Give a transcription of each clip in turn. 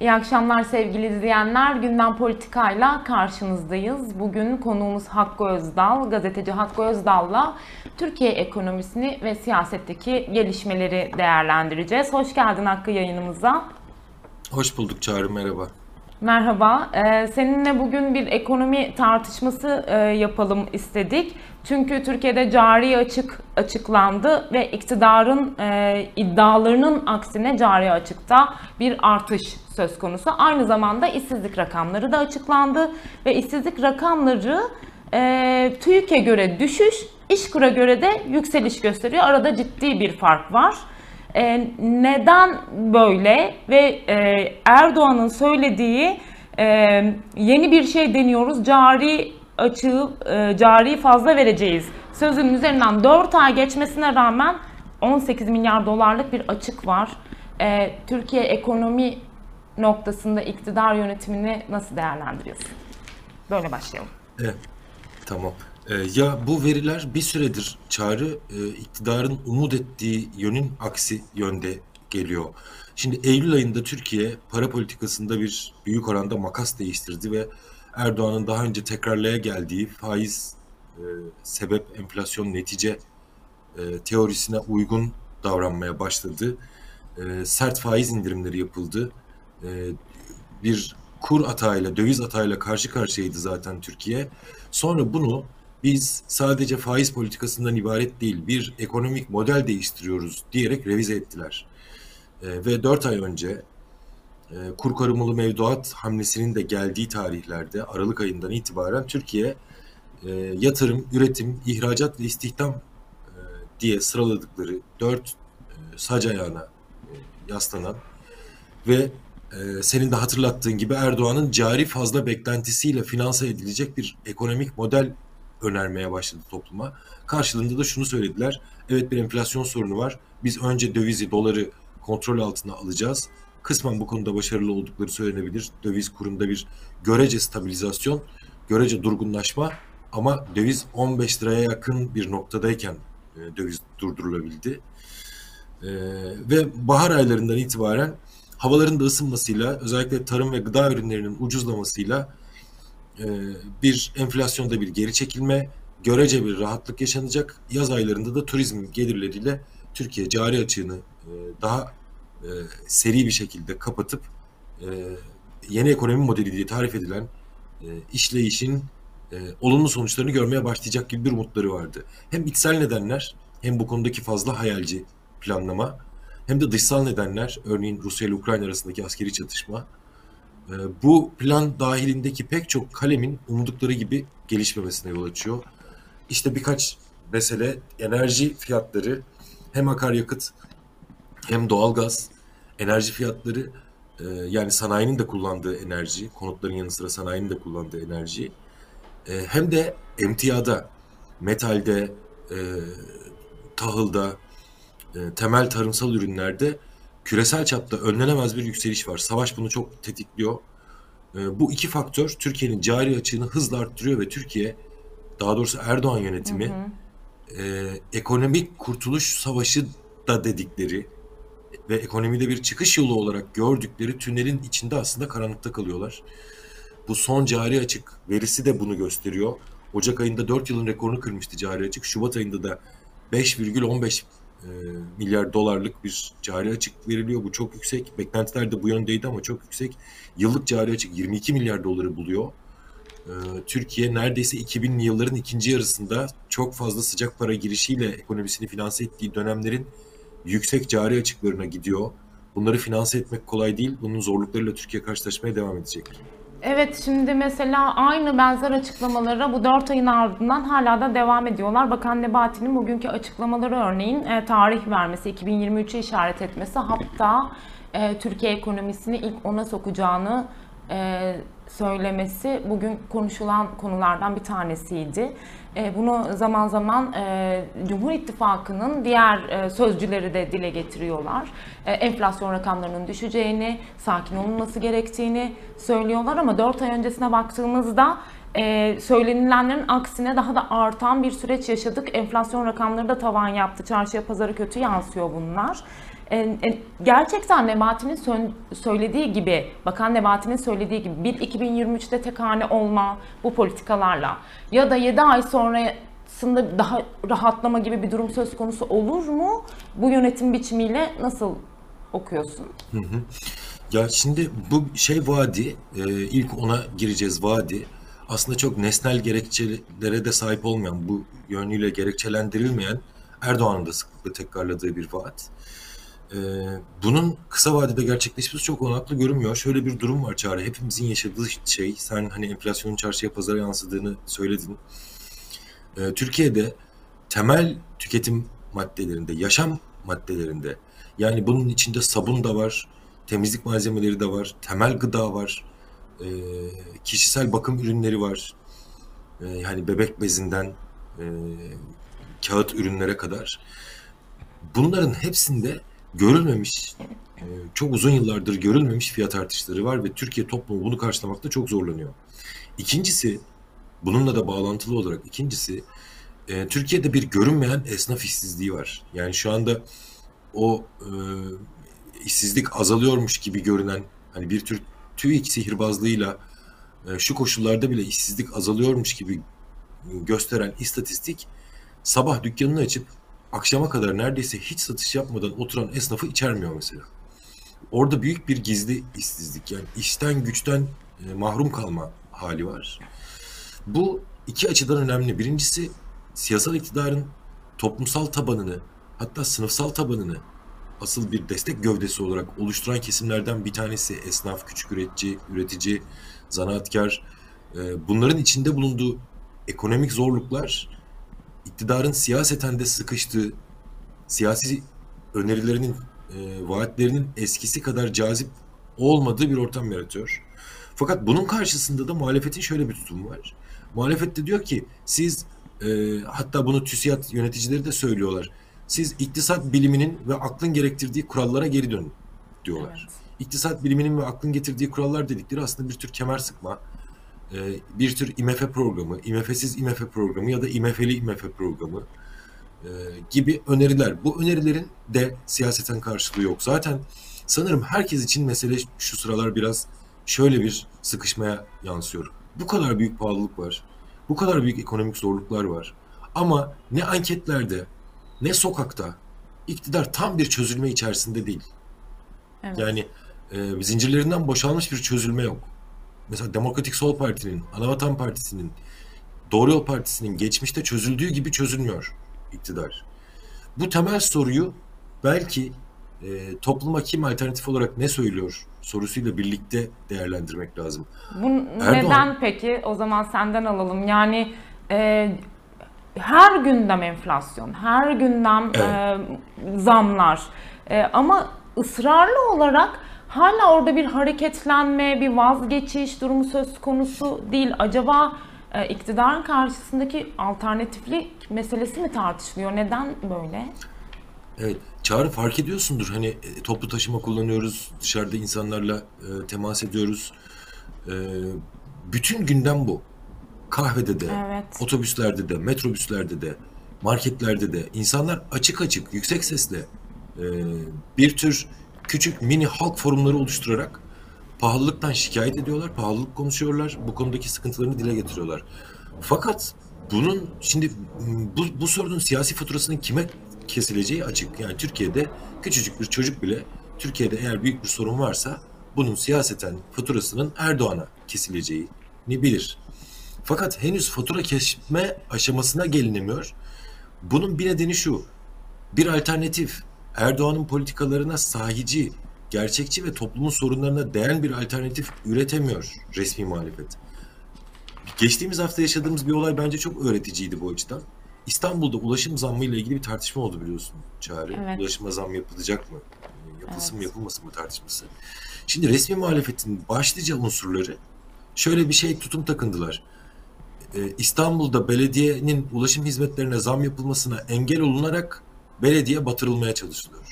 İyi akşamlar sevgili izleyenler. Gündem Politika'yla karşınızdayız. Bugün konuğumuz Hakkı Özdal, gazeteci Hakkı Özdal'la Türkiye ekonomisini ve siyasetteki gelişmeleri değerlendireceğiz. Hoş geldin Hakkı yayınımıza. Hoş bulduk Çağrı, merhaba. Merhaba. Ee, seninle bugün bir ekonomi tartışması e, yapalım istedik. Çünkü Türkiye'de cari açık açıklandı ve iktidarın e, iddialarının aksine cari açıkta bir artış söz konusu. Aynı zamanda işsizlik rakamları da açıklandı ve işsizlik rakamları e, TÜİK'e göre düşüş, İşkur'a göre de yükseliş gösteriyor. Arada ciddi bir fark var. E, neden böyle ve e, Erdoğan'ın söylediği e, yeni bir şey deniyoruz, cari açığı, e, cari fazla vereceğiz sözünün üzerinden 4 ay geçmesine rağmen 18 milyar dolarlık bir açık var. E, Türkiye ekonomi noktasında iktidar yönetimini nasıl değerlendiriyorsun? Böyle başlayalım. Evet, tamam. Ee, ya bu veriler bir süredir çağrı e, iktidarın umut ettiği yönün aksi yönde geliyor. Şimdi Eylül ayında Türkiye para politikasında bir büyük oranda makas değiştirdi ve Erdoğan'ın daha önce tekrarlaya geldiği faiz e, sebep enflasyon netice e, teorisine uygun davranmaya başladı. E, sert faiz indirimleri yapıldı. E, bir kur atağıyla, döviz atağıyla karşı karşıyaydı zaten Türkiye. Sonra bunu biz sadece faiz politikasından ibaret değil bir ekonomik model değiştiriyoruz diyerek revize ettiler. E, ve dört ay önce kur korumalı mevduat hamlesinin de geldiği tarihlerde Aralık ayından itibaren Türkiye e, yatırım, üretim, ihracat ve istihdam e, diye sıraladıkları dört e, sac ayağına e, yaslanan ve senin de hatırlattığın gibi Erdoğan'ın cari fazla beklentisiyle finanse edilecek bir ekonomik model önermeye başladı topluma. Karşılığında da şunu söylediler. Evet bir enflasyon sorunu var. Biz önce dövizi, doları kontrol altına alacağız. Kısmen bu konuda başarılı oldukları söylenebilir. Döviz kurunda bir görece stabilizasyon, görece durgunlaşma ama döviz 15 liraya yakın bir noktadayken e, döviz durdurulabildi. E, ve bahar aylarından itibaren havaların da ısınmasıyla özellikle tarım ve gıda ürünlerinin ucuzlamasıyla e, bir enflasyonda bir geri çekilme, görece bir rahatlık yaşanacak. Yaz aylarında da turizm gelirleriyle Türkiye cari açığını e, daha e, seri bir şekilde kapatıp yeni ekonomi modeli diye tarif edilen işleyişin olumlu sonuçlarını görmeye başlayacak gibi bir umutları vardı. Hem içsel nedenler hem bu konudaki fazla hayalci planlama hem de dışsal nedenler örneğin Rusya ile Ukrayna arasındaki askeri çatışma ee, bu plan dahilindeki pek çok kalemin umdukları gibi gelişmemesine yol açıyor. İşte birkaç mesele enerji fiyatları hem akaryakıt hem doğalgaz enerji fiyatları e, yani sanayinin de kullandığı enerji konutların yanı sıra sanayinin de kullandığı enerji e, hem de emtiyada metalde e, tahılda temel tarımsal ürünlerde küresel çapta önlenemez bir yükseliş var. Savaş bunu çok tetikliyor. E, bu iki faktör Türkiye'nin cari açığını hızla arttırıyor ve Türkiye, daha doğrusu Erdoğan yönetimi hı hı. E, ekonomik kurtuluş savaşı da dedikleri ve ekonomide bir çıkış yolu olarak gördükleri tünelin içinde aslında karanlıkta kalıyorlar. Bu son cari açık verisi de bunu gösteriyor. Ocak ayında 4 yılın rekorunu kırmıştı cari açık. Şubat ayında da 5,15 e, milyar dolarlık bir cari açık veriliyor. Bu çok yüksek. Beklentiler de bu yöndeydi ama çok yüksek. Yıllık cari açık 22 milyar doları buluyor. E, Türkiye neredeyse 2000'li yılların ikinci yarısında çok fazla sıcak para girişiyle ekonomisini finanse ettiği dönemlerin yüksek cari açıklarına gidiyor. Bunları finanse etmek kolay değil. Bunun zorluklarıyla Türkiye karşılaşmaya devam edecek. Evet şimdi mesela aynı benzer açıklamalara bu 4 ayın ardından hala da devam ediyorlar. Bakan Nebati'nin bugünkü açıklamaları örneğin e, tarih vermesi, 2023'e işaret etmesi hatta e, Türkiye ekonomisini ilk ona sokacağını e, söylemesi bugün konuşulan konulardan bir tanesiydi. E, bunu zaman zaman e, Cumhur İttifakı'nın diğer e, sözcüleri de dile getiriyorlar. Enflasyon rakamlarının düşeceğini, sakin olunması gerektiğini söylüyorlar ama 4 ay öncesine baktığımızda söylenilenlerin aksine daha da artan bir süreç yaşadık. Enflasyon rakamları da tavan yaptı. Çarşıya pazarı kötü yansıyor bunlar. Gerçekten Nebati'nin sö- söylediği gibi, Bakan Nebati'nin söylediği gibi bir 2023'te tek hane olma bu politikalarla ya da 7 ay sonrasında daha rahatlama gibi bir durum söz konusu olur mu? Bu yönetim biçimiyle nasıl okuyorsun? Ya şimdi bu şey vadi, e, ilk ona gireceğiz vadi. Aslında çok nesnel gerekçelere de sahip olmayan, bu yönüyle gerekçelendirilmeyen Erdoğan'ın da sıklıkla tekrarladığı bir vaat. E, bunun kısa vadede gerçekleşmesi çok olanaklı görünmüyor. Şöyle bir durum var Çağrı, hepimizin yaşadığı şey, sen hani enflasyonun çarşıya pazara yansıdığını söyledin. E, Türkiye'de temel tüketim maddelerinde, yaşam maddelerinde, yani bunun içinde sabun da var, temizlik malzemeleri de var, temel gıda var, e, kişisel bakım ürünleri var. E, yani bebek bezinden e, kağıt ürünlere kadar. Bunların hepsinde görülmemiş, e, çok uzun yıllardır görülmemiş fiyat artışları var ve Türkiye toplumu bunu karşılamakta çok zorlanıyor. İkincisi, bununla da bağlantılı olarak ikincisi, e, Türkiye'de bir görünmeyen esnaf işsizliği var. Yani şu anda o e, işsizlik azalıyormuş gibi görünen hani bir tür TÜİK sihirbazlığıyla e, şu koşullarda bile işsizlik azalıyormuş gibi gösteren istatistik sabah dükkanını açıp akşama kadar neredeyse hiç satış yapmadan oturan esnafı içermiyor mesela. Orada büyük bir gizli işsizlik yani işten güçten e, mahrum kalma hali var. Bu iki açıdan önemli. Birincisi siyasal iktidarın toplumsal tabanını hatta sınıfsal tabanını asıl bir destek gövdesi olarak oluşturan kesimlerden bir tanesi esnaf, küçük üretici, üretici, zanaatkar. E, bunların içinde bulunduğu ekonomik zorluklar iktidarın siyaseten de sıkıştığı, siyasi önerilerinin, e, vaatlerinin eskisi kadar cazip olmadığı bir ortam yaratıyor. Fakat bunun karşısında da muhalefetin şöyle bir tutumu var. Muhalefet de diyor ki siz e, hatta bunu TÜSİAD yöneticileri de söylüyorlar. Siz iktisat biliminin ve aklın gerektirdiği kurallara geri dönün diyorlar. Evet. İktisat biliminin ve aklın getirdiği kurallar dedikleri aslında bir tür kemer sıkma, e, bir tür IMF programı, IMF'siz IMF programı ya da IMF'li IMF programı e, gibi öneriler. Bu önerilerin de siyaseten karşılığı yok. Zaten sanırım herkes için mesele şu sıralar biraz şöyle bir sıkışmaya yansıyor. Bu kadar büyük pahalılık var. Bu kadar büyük ekonomik zorluklar var. Ama ne anketlerde ne sokakta iktidar tam bir çözülme içerisinde değil. Evet. Yani e, zincirlerinden boşalmış bir çözülme yok. Mesela Demokratik Sol Parti'nin, Anavatan Partisi'nin, Doğru Yol Partisi'nin geçmişte çözüldüğü gibi çözülmüyor iktidar. Bu temel soruyu belki e, topluma kim alternatif olarak ne söylüyor sorusuyla birlikte değerlendirmek lazım. Bu Erdoğan- neden peki? O zaman senden alalım. Yani e, her gündem enflasyon, her gündem e, zamlar. E, ama ısrarlı olarak hala orada bir hareketlenme, bir vazgeçiş durumu söz konusu değil. Acaba e, iktidarın karşısındaki alternatiflik meselesi mi tartışılıyor? Neden böyle? Evet, Çağrı fark ediyorsundur. Hani e, toplu taşıma kullanıyoruz, dışarıda insanlarla e, temas ediyoruz. E, bütün gündem bu. Kahvede de, Evet. otobüslerde de, metrobüslerde de, marketlerde de insanlar açık açık, yüksek sesle e, bir tür küçük mini halk forumları oluşturarak pahalılıktan şikayet ediyorlar, pahalılık konuşuyorlar, bu konudaki sıkıntılarını dile getiriyorlar. Fakat bunun şimdi bu, bu sorunun siyasi faturasının kime kesileceği açık. Yani Türkiye'de küçücük bir çocuk bile Türkiye'de eğer büyük bir sorun varsa bunun siyaseten faturasının Erdoğan'a kesileceğini bilir. Fakat henüz fatura kesme aşamasına gelinemiyor. Bunun bir nedeni şu. Bir alternatif Erdoğan'ın politikalarına sahici, gerçekçi ve toplumun sorunlarına değen bir alternatif üretemiyor resmi muhalefet. Geçtiğimiz hafta yaşadığımız bir olay bence çok öğreticiydi bu açıdan. İstanbul'da ulaşım zammı ile ilgili bir tartışma oldu biliyorsun Çağrı. Evet. Ulaşıma zam yapılacak mı? Yapılsın mı Evet. yapılmasın mı tartışması. Şimdi resmi muhalefetin başlıca unsurları şöyle bir şey tutum takındılar. Ee, İstanbul'da belediyenin ulaşım hizmetlerine zam yapılmasına engel olunarak belediye batırılmaya çalışılıyor.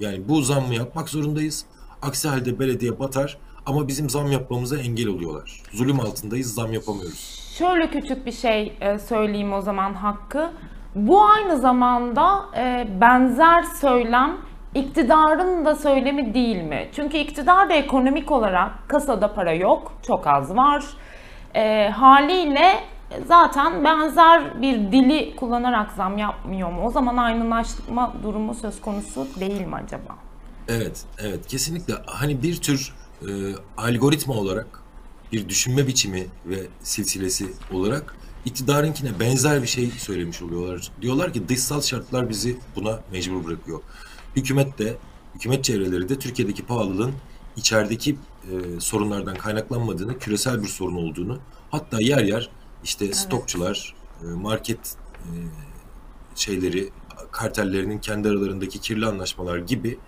Yani bu zammı yapmak zorundayız. Aksi halde belediye batar ama bizim zam yapmamıza engel oluyorlar. Zulüm altındayız, zam yapamıyoruz. Şöyle küçük bir şey e, söyleyeyim o zaman Hakkı. Bu aynı zamanda e, benzer söylem iktidarın da söylemi değil mi? Çünkü iktidar da ekonomik olarak kasada para yok, çok az var. E, haliyle zaten benzer bir dili kullanarak zam yapmıyor mu? O zaman aynılaşma durumu söz konusu değil mi acaba? Evet, evet kesinlikle. Hani bir tür e, algoritma olarak bir düşünme biçimi ve silsilesi olarak iktidarınkine benzer bir şey söylemiş oluyorlar. Diyorlar ki dışsal şartlar bizi buna mecbur bırakıyor. Hükümet de, hükümet çevreleri de Türkiye'deki pahalılığın içerideki e, sorunlardan kaynaklanmadığını, küresel bir sorun olduğunu, hatta yer yer işte evet. stokçular, e, market e, şeyleri, kartellerinin kendi aralarındaki kirli anlaşmalar gibi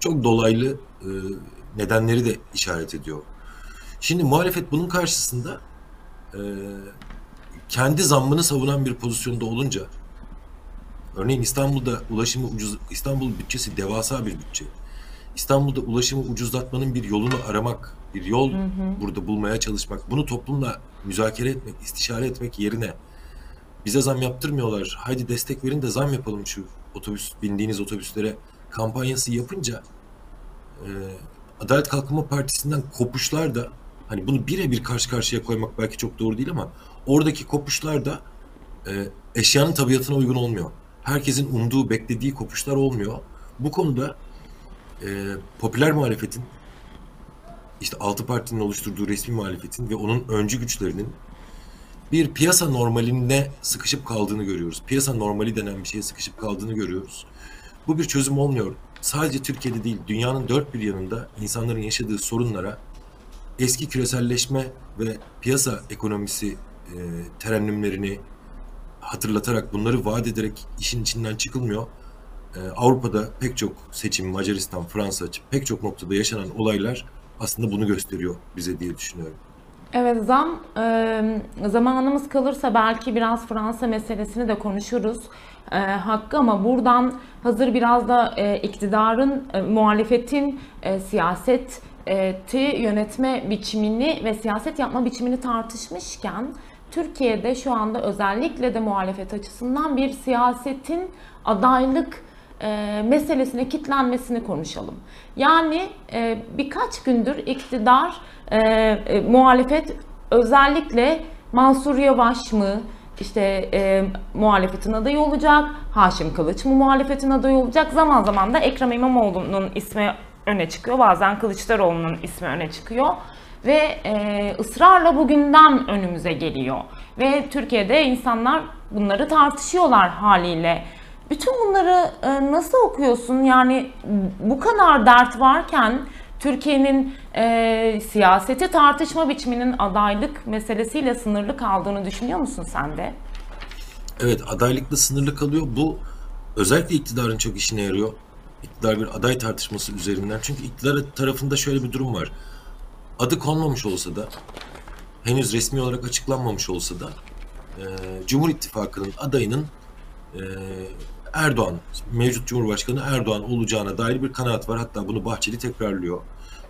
çok dolaylı e, nedenleri de işaret ediyor. Şimdi muhalefet bunun karşısında kendi zammını savunan bir pozisyonda olunca örneğin İstanbul'da ulaşımı ucuz İstanbul bütçesi devasa bir bütçe. İstanbul'da ulaşımı ucuzlatmanın bir yolunu aramak, bir yol hı hı. burada bulmaya çalışmak, bunu toplumla müzakere etmek, istişare etmek yerine bize zam yaptırmıyorlar. Haydi destek verin de zam yapalım şu otobüs bindiğiniz otobüslere kampanyası yapınca e, Adalet Kalkınma Partisi'nden kopuşlar da hani bunu birebir karşı karşıya koymak belki çok doğru değil ama oradaki kopuşlar da e, eşyanın tabiatına uygun olmuyor. Herkesin umduğu, beklediği kopuşlar olmuyor. Bu konuda e, popüler muhalefetin işte altı partinin oluşturduğu resmi muhalefetin ve onun öncü güçlerinin bir piyasa normaline sıkışıp kaldığını görüyoruz. Piyasa normali denen bir şeye sıkışıp kaldığını görüyoruz. Bu bir çözüm olmuyor. Sadece Türkiye'de değil, dünyanın dört bir yanında insanların yaşadığı sorunlara eski küreselleşme ve piyasa ekonomisi e, terennümlerini hatırlatarak, bunları vaat ederek işin içinden çıkılmıyor. E, Avrupa'da pek çok seçim, Macaristan, Fransa, pek çok noktada yaşanan olaylar aslında bunu gösteriyor bize diye düşünüyorum. Evet zam zamanımız kalırsa belki biraz Fransa meselesini de konuşuruz. Hakkı ama buradan hazır biraz da iktidarın, e, muhalefetin e, yönetme biçimini ve siyaset yapma biçimini tartışmışken Türkiye'de şu anda özellikle de muhalefet açısından bir siyasetin adaylık e, meselesine kitlenmesini konuşalım. Yani e, birkaç gündür iktidar, e, e, muhalefet özellikle Mansur Yavaş mı, işte e, muhalefetin adayı olacak, Haşim Kılıç mı muhalefetin adayı olacak, zaman zaman da Ekrem İmamoğlu'nun ismi öne çıkıyor, bazen Kılıçdaroğlu'nun ismi öne çıkıyor ve e, ısrarla bugünden önümüze geliyor. Ve Türkiye'de insanlar bunları tartışıyorlar haliyle. Bütün bunları e, nasıl okuyorsun? Yani bu kadar dert varken Türkiye'nin e, siyaseti tartışma biçiminin adaylık meselesiyle sınırlı kaldığını düşünüyor musun sen de? Evet adaylıkla sınırlı kalıyor. Bu özellikle iktidarın çok işine yarıyor. İktidar bir aday tartışması üzerinden. Çünkü iktidar tarafında şöyle bir durum var. Adı konmamış olsa da henüz resmi olarak açıklanmamış olsa da e, Cumhur İttifakı'nın adayının e, Erdoğan, mevcut Cumhurbaşkanı Erdoğan olacağına dair bir kanaat var. Hatta bunu Bahçeli tekrarlıyor.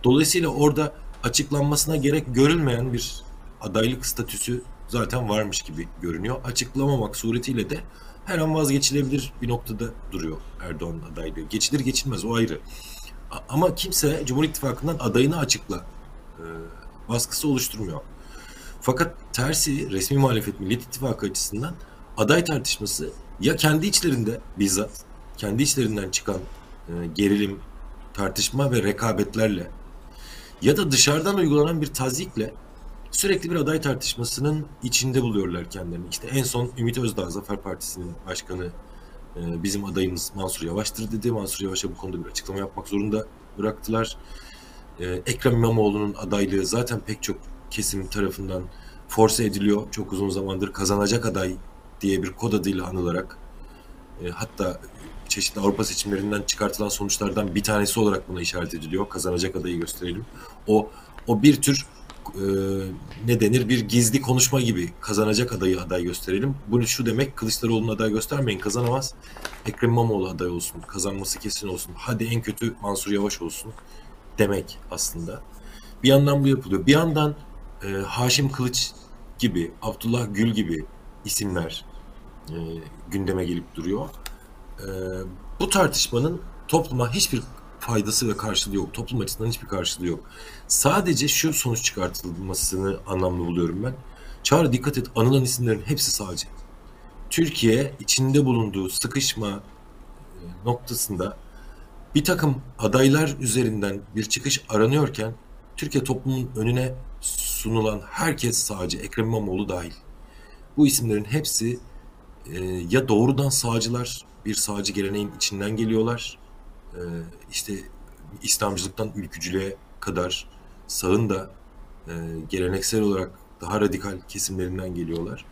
Dolayısıyla orada açıklanmasına gerek görülmeyen bir adaylık statüsü zaten varmış gibi görünüyor. Açıklamamak suretiyle de her an vazgeçilebilir bir noktada duruyor Erdoğan'ın adaylığı. Geçilir geçilmez o ayrı. Ama kimse Cumhur İttifakı'ndan adayını açıkla e, baskısı oluşturmuyor. Fakat tersi resmi muhalefet Millet İttifakı açısından aday tartışması ya kendi içlerinde bizzat kendi içlerinden çıkan e, gerilim, tartışma ve rekabetlerle ya da dışarıdan uygulanan bir tazikle sürekli bir aday tartışmasının içinde buluyorlar kendilerini. İşte en son Ümit Özdağ Zafer Partisi'nin başkanı e, bizim adayımız Mansur Yavaş'tır dedi. Mansur Yavaş'a bu konuda bir açıklama yapmak zorunda bıraktılar. E, Ekrem İmamoğlu'nun adaylığı zaten pek çok kesim tarafından force ediliyor. Çok uzun zamandır kazanacak aday diye bir kod adıyla anılarak e, hatta çeşitli Avrupa seçimlerinden çıkartılan sonuçlardan bir tanesi olarak buna işaret ediliyor. Kazanacak adayı gösterelim. O o bir tür e, ne denir bir gizli konuşma gibi kazanacak adayı aday gösterelim. Bunu şu demek Kılıçdaroğlu'nun aday göstermeyin kazanamaz. Ekrem İmamoğlu aday olsun. Kazanması kesin olsun. Hadi en kötü Mansur Yavaş olsun demek aslında. Bir yandan bu yapılıyor. Bir yandan e, Haşim Kılıç gibi, Abdullah Gül gibi isimler e, gündeme gelip duruyor. E, bu tartışmanın topluma hiçbir faydası ve karşılığı yok. Toplum açısından hiçbir karşılığı yok. Sadece şu sonuç çıkartılmasını anlamlı buluyorum ben. Çağrı dikkat et anılan isimlerin hepsi sağcı. Türkiye içinde bulunduğu sıkışma e, noktasında bir takım adaylar üzerinden bir çıkış aranıyorken Türkiye toplumun önüne sunulan herkes sağcı, Ekrem İmamoğlu dahil. Bu isimlerin hepsi e, ya doğrudan sağcılar, bir sağcı geleneğin içinden geliyorlar. E, işte İslamcılıktan ülkücülüğe kadar sağın da e, geleneksel olarak daha radikal kesimlerinden geliyorlar.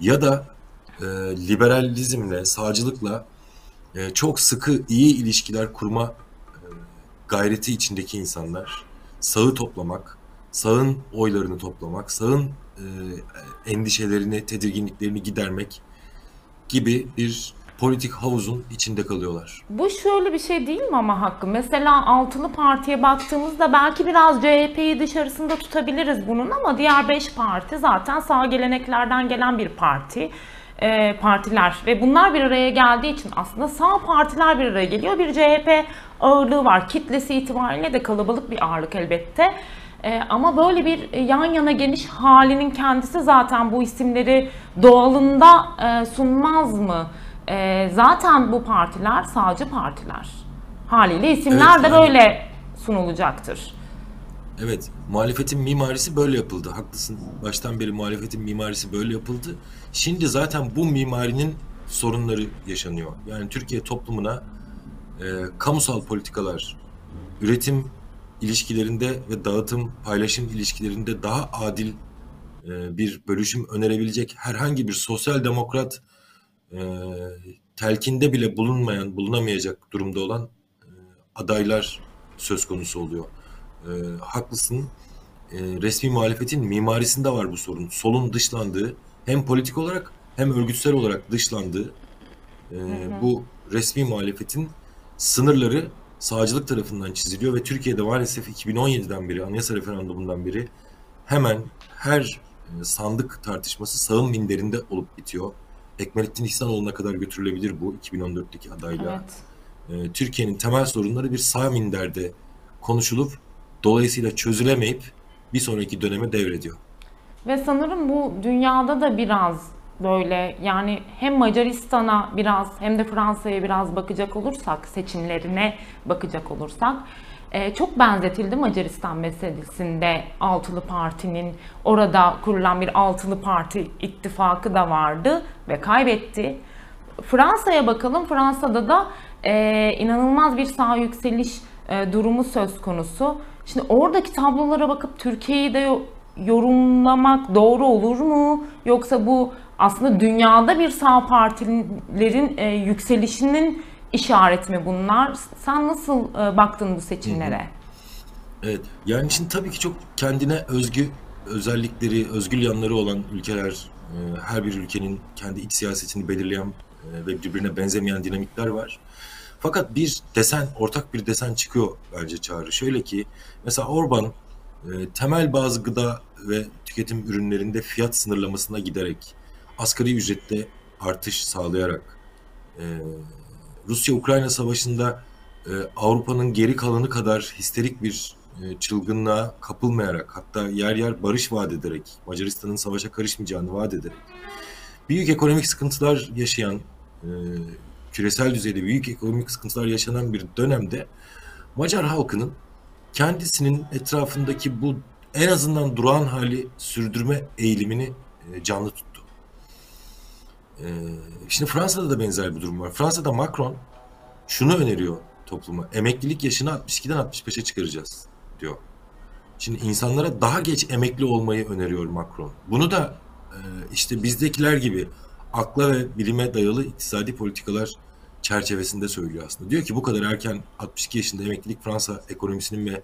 Ya da e, liberalizmle, sağcılıkla e, çok sıkı iyi ilişkiler kurma e, gayreti içindeki insanlar. Sağı toplamak, sağın oylarını toplamak, sağın endişelerini, tedirginliklerini gidermek gibi bir politik havuzun içinde kalıyorlar. Bu şöyle bir şey değil mi ama Hakkı? Mesela altılı partiye baktığımızda belki biraz CHP'yi dışarısında tutabiliriz bunun ama diğer beş parti zaten sağ geleneklerden gelen bir parti. E, partiler ve bunlar bir araya geldiği için aslında sağ partiler bir araya geliyor. Bir CHP ağırlığı var. Kitlesi itibariyle de kalabalık bir ağırlık elbette. E, ama böyle bir yan yana geniş halinin kendisi zaten bu isimleri doğalında e, sunmaz mı? E, zaten bu partiler sağcı partiler. Haliyle isimler Evet, de yani- böyle sunulacaktır. Evet, muhalefetin mimarisi böyle yapıldı. Haklısın. Baştan beri muhalefetin mimarisi böyle yapıldı. Şimdi zaten bu mimarinin sorunları yaşanıyor. Yani Türkiye toplumuna e, kamusal politikalar, üretim ilişkilerinde ve dağıtım, paylaşım ilişkilerinde daha adil e, bir bölüşüm önerebilecek herhangi bir sosyal demokrat e, telkinde bile bulunmayan, bulunamayacak durumda olan e, adaylar söz konusu oluyor. E, haklısın. E, resmi muhalefetin mimarisinde var bu sorun. Solun dışlandığı, hem politik olarak hem örgütsel olarak dışlandığı e, bu resmi muhalefetin sınırları sağcılık tarafından çiziliyor ve Türkiye'de maalesef 2017'den beri, anayasa referandumundan beri hemen her e, sandık tartışması sağın minderinde olup bitiyor. Ekmelettin İhsanoğlu'na kadar götürülebilir bu 2014'teki adayla. Evet. E, Türkiye'nin temel sorunları bir sağ minderde konuşulup dolayısıyla çözülemeyip bir sonraki döneme devrediyor. Ve sanırım bu dünyada da biraz böyle yani hem Macaristan'a biraz hem de Fransa'ya biraz bakacak olursak seçimlerine bakacak olursak e, çok benzetildi Macaristan meselesinde altılı partinin orada kurulan bir altılı parti ittifakı da vardı ve kaybetti. Fransa'ya bakalım. Fransa'da da e, inanılmaz bir sağ yükseliş e, durumu söz konusu. Şimdi oradaki tablolara bakıp Türkiye'yi de yo- yorumlamak doğru olur mu? Yoksa bu aslında dünyada bir sağ partilerin e, yükselişinin işareti mi bunlar? Sen nasıl e, baktın bu seçimlere? Evet. Yani şimdi tabii ki çok kendine özgü özellikleri, özgül yanları olan ülkeler, e, her bir ülkenin kendi iç siyasetini belirleyen e, ve birbirine benzemeyen dinamikler var. Fakat bir desen, ortak bir desen çıkıyor bence Çağrı. Şöyle ki, mesela Orban e, temel bazı gıda ve tüketim ürünlerinde fiyat sınırlamasına giderek, asgari ücrette artış sağlayarak, e, Rusya-Ukrayna savaşında e, Avrupa'nın geri kalanı kadar histerik bir e, çılgınlığa kapılmayarak hatta yer yer barış vaat ederek Macaristan'ın savaşa karışmayacağını vaat ederek büyük ekonomik sıkıntılar yaşayan e, küresel düzeyde büyük ekonomik sıkıntılar yaşanan bir dönemde Macar halkının kendisinin etrafındaki bu en azından durağan hali sürdürme eğilimini e, canlı tuttu. E, şimdi Fransa'da da benzer bir durum var. Fransa'da Macron şunu öneriyor topluma. Emeklilik yaşını 62'den 65'e çıkaracağız diyor. Şimdi insanlara daha geç emekli olmayı öneriyor Macron. Bunu da e, işte bizdekiler gibi akla ve bilime dayalı iktisadi politikalar çerçevesinde söylüyor aslında. Diyor ki bu kadar erken 62 yaşında emeklilik Fransa ekonomisinin ve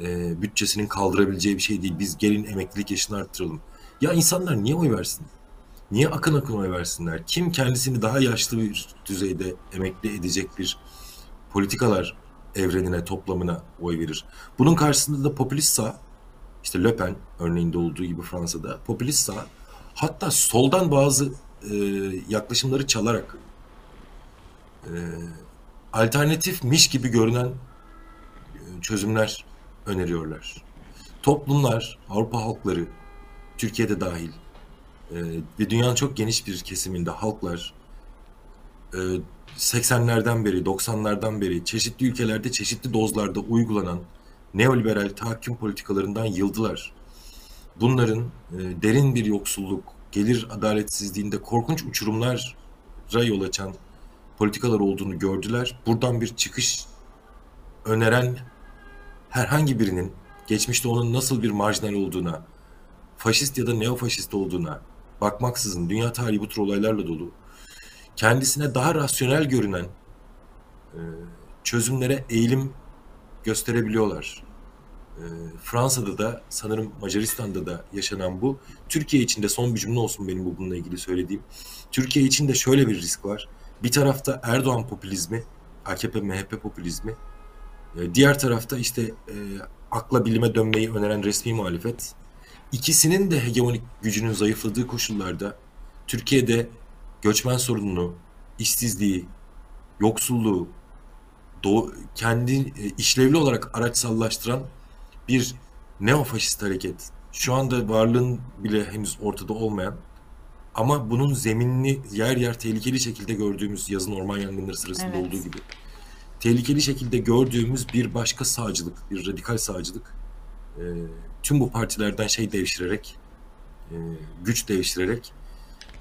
e, bütçesinin kaldırabileceği bir şey değil. Biz gelin emeklilik yaşını arttıralım. Ya insanlar niye oy versin? Niye akın akın oy versinler? Kim kendisini daha yaşlı bir düzeyde emekli edecek bir politikalar evrenine, toplamına oy verir? Bunun karşısında da popülist sağ, işte Le Pen örneğinde olduğu gibi Fransa'da popülist sağ, hatta soldan bazı e, yaklaşımları çalarak e, alternatifmiş gibi görünen e, çözümler öneriyorlar. Toplumlar, Avrupa halkları, Türkiye'de dahil e, ve dünyanın çok geniş bir kesiminde halklar e, 80'lerden beri, 90'lardan beri çeşitli ülkelerde çeşitli dozlarda uygulanan neoliberal tahakküm politikalarından yıldılar. Bunların e, derin bir yoksulluk, gelir adaletsizliğinde korkunç uçurumlara yol açan politikalar olduğunu gördüler. Buradan bir çıkış öneren herhangi birinin geçmişte onun nasıl bir marjinal olduğuna, faşist ya da neofaşist olduğuna bakmaksızın dünya tarihi bu tür olaylarla dolu. Kendisine daha rasyonel görünen e, çözümlere eğilim gösterebiliyorlar. E, Fransa'da da sanırım Macaristan'da da yaşanan bu. Türkiye için de son bir cümle olsun benim bu bununla ilgili söylediğim. Türkiye için de şöyle bir risk var. Bir tarafta Erdoğan popülizmi, AKP MHP popülizmi. E, diğer tarafta işte e, akla bilime dönmeyi öneren resmi muhalefet. İkisinin de hegemonik gücünün zayıfladığı koşullarda Türkiye'de göçmen sorununu, işsizliği, yoksulluğu, doğu, kendi e, işlevli olarak araçsallaştıran bir neofaşist hareket. Şu anda varlığın bile henüz ortada olmayan ama bunun zeminini yer yer tehlikeli şekilde gördüğümüz yazın orman yangınları sırasında Evet. olduğu gibi tehlikeli şekilde gördüğümüz bir başka sağcılık, bir radikal sağcılık e, tüm bu partilerden şey devşirerek, e, güç devşirerek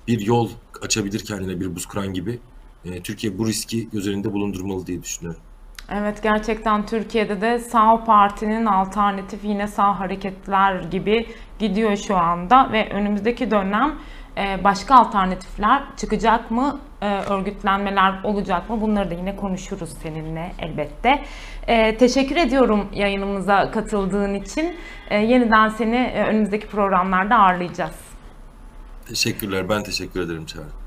bir yol açabilir kendine bir buz kıran gibi. E, Türkiye bu riski göz önünde bulundurmalı diye düşünüyorum. Evet gerçekten Türkiye'de de sağ partinin alternatif yine sağ hareketler gibi gidiyor şu anda ve önümüzdeki dönem e, başka alternatifler çıkacak mı, örgütlenmeler olacak mı bunları da yine konuşuruz seninle elbette. E, Teşekkür ediyorum yayınımıza katıldığın için. E, Yeniden seni e, önümüzdeki programlarda ağırlayacağız. Teşekkürler. Ben teşekkür ederim Çağrı.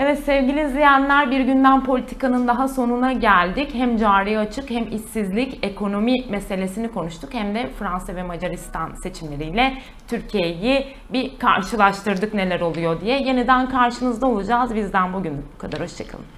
Evet sevgili izleyenler bir günden politikanın daha sonuna geldik. Hem cari açık hem işsizlik, ekonomi meselesini konuştuk hem de Fransa ve Macaristan seçimleriyle Türkiye'yi bir karşılaştırdık neler oluyor diye. Yeniden karşınızda olacağız. Bizden bugün bu kadar. Hoşçakalın.